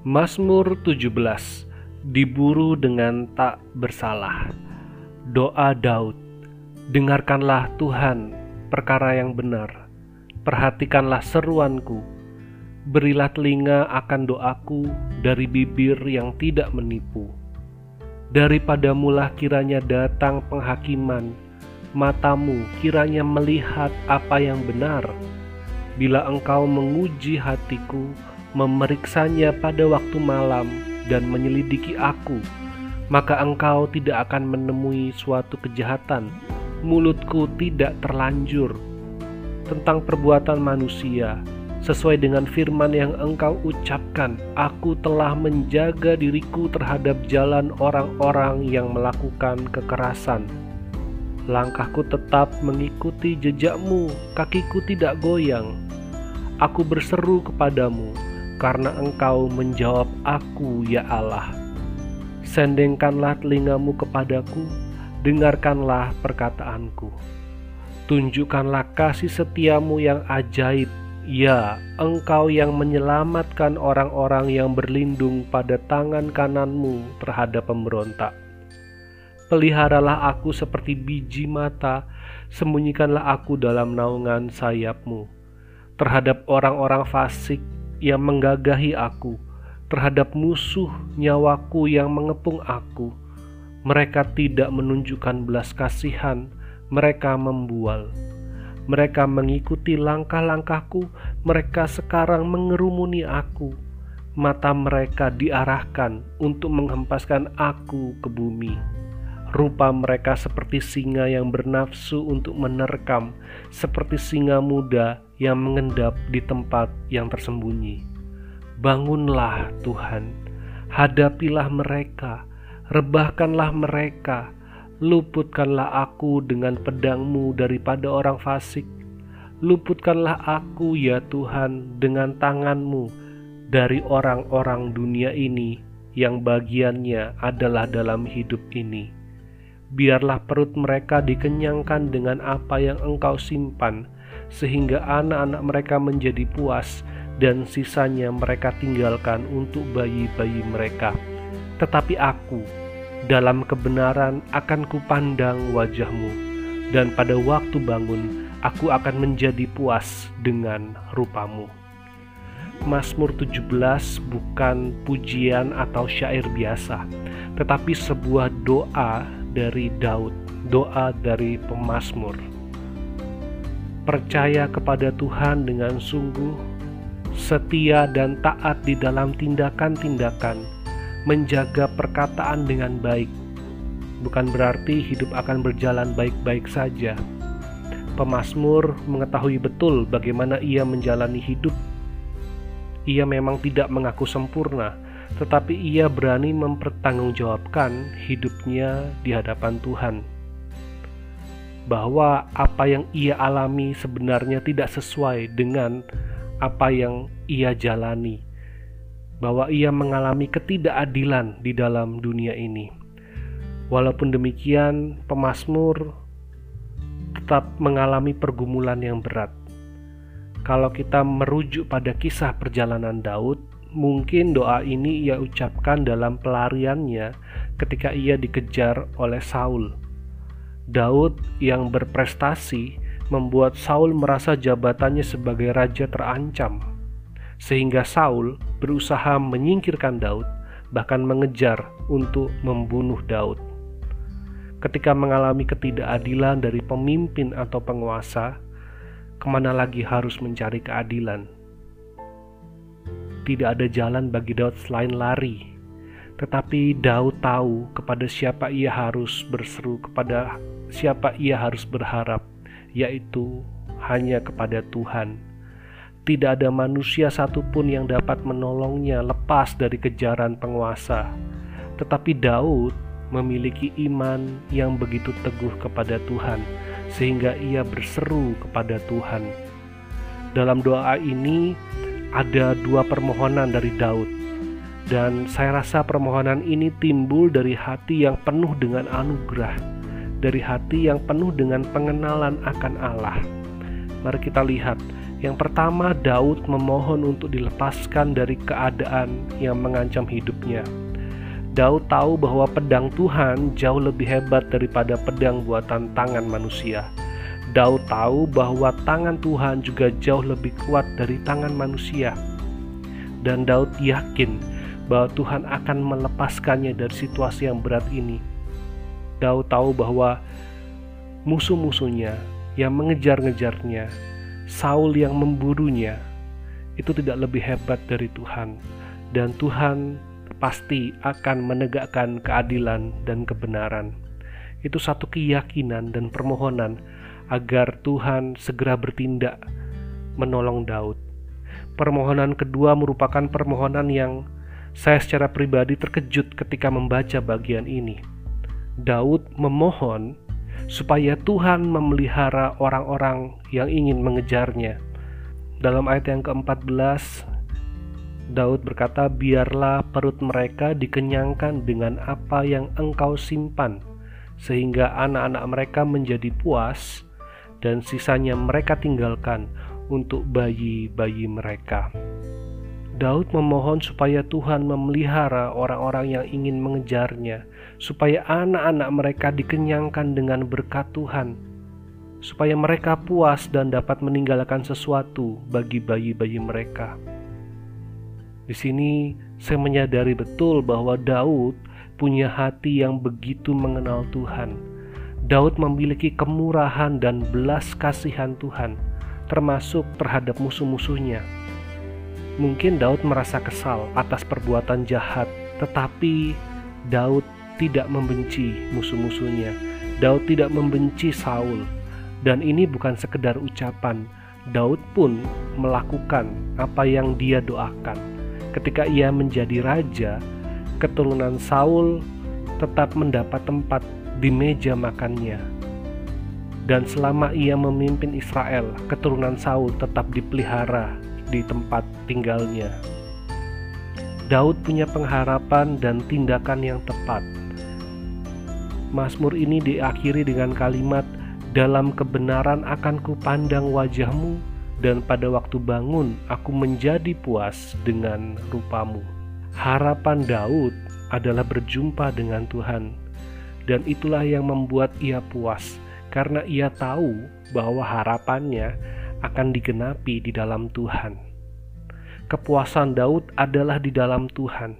Mazmur 17 Diburu dengan tak bersalah. Doa Daud Dengarkanlah Tuhan perkara yang benar Perhatikanlah seruanku. Berilah telinga akan doaku dari bibir yang tidak menipu. Daripadamulah kiranya datang penghakiman Matamu kiranya melihat apa yang benar. Bila engkau menguji hatiku memeriksanya pada waktu malam dan menyelidiki aku, maka engkau tidak akan menemui suatu kejahatan. Mulutku tidak terlanjur tentang perbuatan manusia. Sesuai dengan firman yang engkau ucapkan, aku telah menjaga diriku terhadap jalan orang-orang yang melakukan kekerasan. Langkahku tetap mengikuti jejakmu, kakiku tidak goyang. Aku berseru kepadamu, karena engkau menjawab aku ya Allah. Sendengkanlah telingamu kepadaku, dengarkanlah perkataanku. Tunjukkanlah kasih setiamu yang ajaib, ya engkau yang menyelamatkan orang-orang yang berlindung pada tangan kananmu terhadap pemberontak. Peliharalah aku seperti biji mata, sembunyikanlah aku dalam naungan sayapmu. Terhadap orang-orang fasik yang menggagahi aku, terhadap musuh nyawaku yang mengepung aku. Mereka tidak menunjukkan belas kasihan, mereka membual. Mereka mengikuti langkah-langkahku, mereka sekarang mengerumuni aku. Mata mereka diarahkan untuk menghempaskan aku ke bumi. Rupa mereka seperti singa yang bernafsu untuk menerkam, seperti singa muda yang mengendap di tempat yang tersembunyi. Bangunlah, Tuhan, hadapilah mereka, rebahkanlah mereka, luputkanlah aku dengan pedangmu daripada orang fasik. Luputkanlah aku, ya Tuhan, dengan tanganmu dari orang-orang dunia ini yang bagiannya adalah dalam hidup ini biarlah perut mereka dikenyangkan dengan apa yang engkau simpan, sehingga anak-anak mereka menjadi puas, dan sisanya mereka tinggalkan untuk bayi-bayi mereka. Tetapi aku, dalam kebenaran akan kupandang wajahmu, dan pada waktu bangun, aku akan menjadi puas dengan rupamu. Mazmur 17 bukan pujian atau syair biasa, tetapi sebuah doa dari Daud, doa dari pemazmur. Percaya kepada Tuhan dengan sungguh, setia dan taat di dalam tindakan-tindakan, menjaga perkataan dengan baik. Bukan berarti hidup akan berjalan baik-baik saja. Pemazmur mengetahui betul bagaimana ia menjalani hidup. Ia memang tidak mengaku sempurna, tetapi ia berani mempertanggungjawabkan hidupnya di hadapan Tuhan. Bahwa apa yang ia alami sebenarnya tidak sesuai dengan apa yang ia jalani, bahwa ia mengalami ketidakadilan di dalam dunia ini. Walaupun demikian, pemazmur tetap mengalami pergumulan yang berat. Kalau kita merujuk pada kisah perjalanan Daud, Mungkin doa ini ia ucapkan dalam pelariannya ketika ia dikejar oleh Saul. Daud yang berprestasi membuat Saul merasa jabatannya sebagai raja terancam, sehingga Saul berusaha menyingkirkan Daud, bahkan mengejar untuk membunuh Daud. Ketika mengalami ketidakadilan dari pemimpin atau penguasa, ke mana lagi harus mencari keadilan? tidak ada jalan bagi Daud selain lari. Tetapi Daud tahu kepada siapa ia harus berseru, kepada siapa ia harus berharap, yaitu hanya kepada Tuhan. Tidak ada manusia satupun yang dapat menolongnya lepas dari kejaran penguasa. Tetapi Daud memiliki iman yang begitu teguh kepada Tuhan, sehingga ia berseru kepada Tuhan. Dalam doa ini, ada dua permohonan dari Daud, dan saya rasa permohonan ini timbul dari hati yang penuh dengan anugerah, dari hati yang penuh dengan pengenalan akan Allah. Mari kita lihat Yang pertama, Daud memohon untuk dilepaskan dari keadaan yang mengancam hidupnya. Daud tahu bahwa pedang Tuhan jauh lebih hebat daripada pedang buatan tangan manusia. Daud tahu bahwa tangan Tuhan juga jauh lebih kuat dari tangan manusia. Dan Daud yakin bahwa Tuhan akan melepaskannya dari situasi yang berat ini. Daud tahu bahwa musuh-musuhnya yang mengejar-ngejarnya, Saul yang memburunya, itu tidak lebih hebat dari Tuhan. Dan Tuhan pasti akan menegakkan keadilan dan kebenaran. Itu satu keyakinan dan permohonan agar Tuhan segera bertindak menolong Daud. Permohonan kedua merupakan permohonan yang saya secara pribadi terkejut ketika membaca bagian ini. Daud memohon supaya Tuhan memelihara orang-orang yang ingin mengejarnya. Dalam ayat yang ke-14, Daud berkata, "Biarlah perut mereka dikenyangkan dengan apa yang engkau simpan, sehingga anak-anak mereka menjadi puas dan sisanya mereka tinggalkan untuk bayi-bayi mereka. Daud memohon supaya Tuhan memelihara orang-orang yang ingin mengejarnya, supaya anak-anak mereka dikenyangkan dengan berkat Tuhan, supaya mereka puas dan dapat meninggalkan sesuatu bagi bayi-bayi mereka. Di sini saya menyadari betul bahwa Daud punya hati yang begitu mengenal Tuhan Daud memiliki kemurahan dan belas kasihan Tuhan, termasuk terhadap musuh-musuhnya. Mungkin Daud merasa kesal atas perbuatan jahat, tetapi Daud tidak membenci musuh-musuhnya. Daud tidak membenci Saul, dan ini bukan sekedar ucapan. Daud pun melakukan apa yang dia doakan. Ketika ia menjadi raja, keturunan Saul tetap mendapat tempat di meja makannya. Dan selama ia memimpin Israel, keturunan Saul tetap dipelihara di tempat tinggalnya. Daud punya pengharapan dan tindakan yang tepat. Mazmur ini diakhiri dengan kalimat, "Dalam kebenaran akan kupandang wajahmu, dan pada waktu bangun aku menjadi puas dengan rupamu." Harapan Daud adalah berjumpa dengan Tuhan dan itulah yang membuat ia puas karena ia tahu bahwa harapannya akan digenapi di dalam Tuhan. Kepuasan Daud adalah di dalam Tuhan,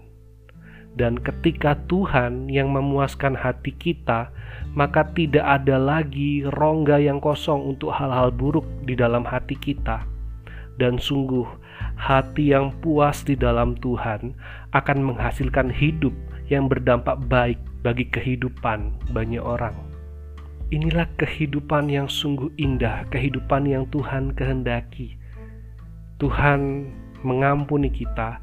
dan ketika Tuhan yang memuaskan hati kita, maka tidak ada lagi rongga yang kosong untuk hal-hal buruk di dalam hati kita, dan sungguh hati yang puas di dalam Tuhan akan menghasilkan hidup yang berdampak baik bagi kehidupan banyak orang. Inilah kehidupan yang sungguh indah, kehidupan yang Tuhan kehendaki. Tuhan mengampuni kita,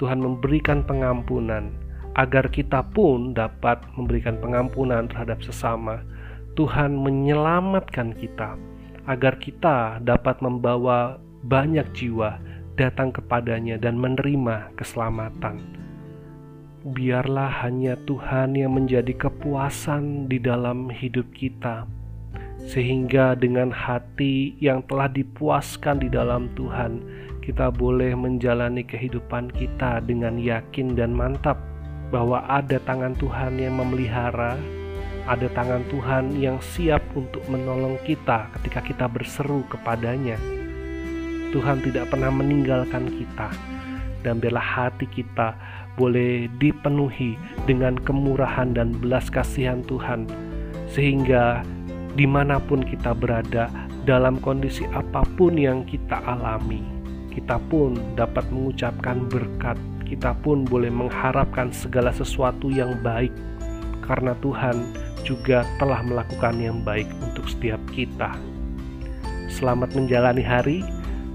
Tuhan memberikan pengampunan agar kita pun dapat memberikan pengampunan terhadap sesama. Tuhan menyelamatkan kita agar kita dapat membawa banyak jiwa datang kepadanya dan menerima keselamatan biarlah hanya Tuhan yang menjadi kepuasan di dalam hidup kita, sehingga dengan hati yang telah dipuaskan di dalam Tuhan, kita boleh menjalani kehidupan kita dengan yakin dan mantap bahwa ada tangan Tuhan yang memelihara, ada tangan Tuhan yang siap untuk menolong kita ketika kita berseru kepadanya. Tuhan tidak pernah meninggalkan kita, dan biarlah hati kita boleh dipenuhi dengan kemurahan dan belas kasihan Tuhan, sehingga di mana pun kita berada, dalam kondisi apa pun yang kita alami, kita pun dapat mengucapkan berkat, kita pun boleh mengharapkan segala sesuatu yang baik, karena Tuhan juga telah melakukan yang baik untuk setiap kita. Selamat menjalani hari,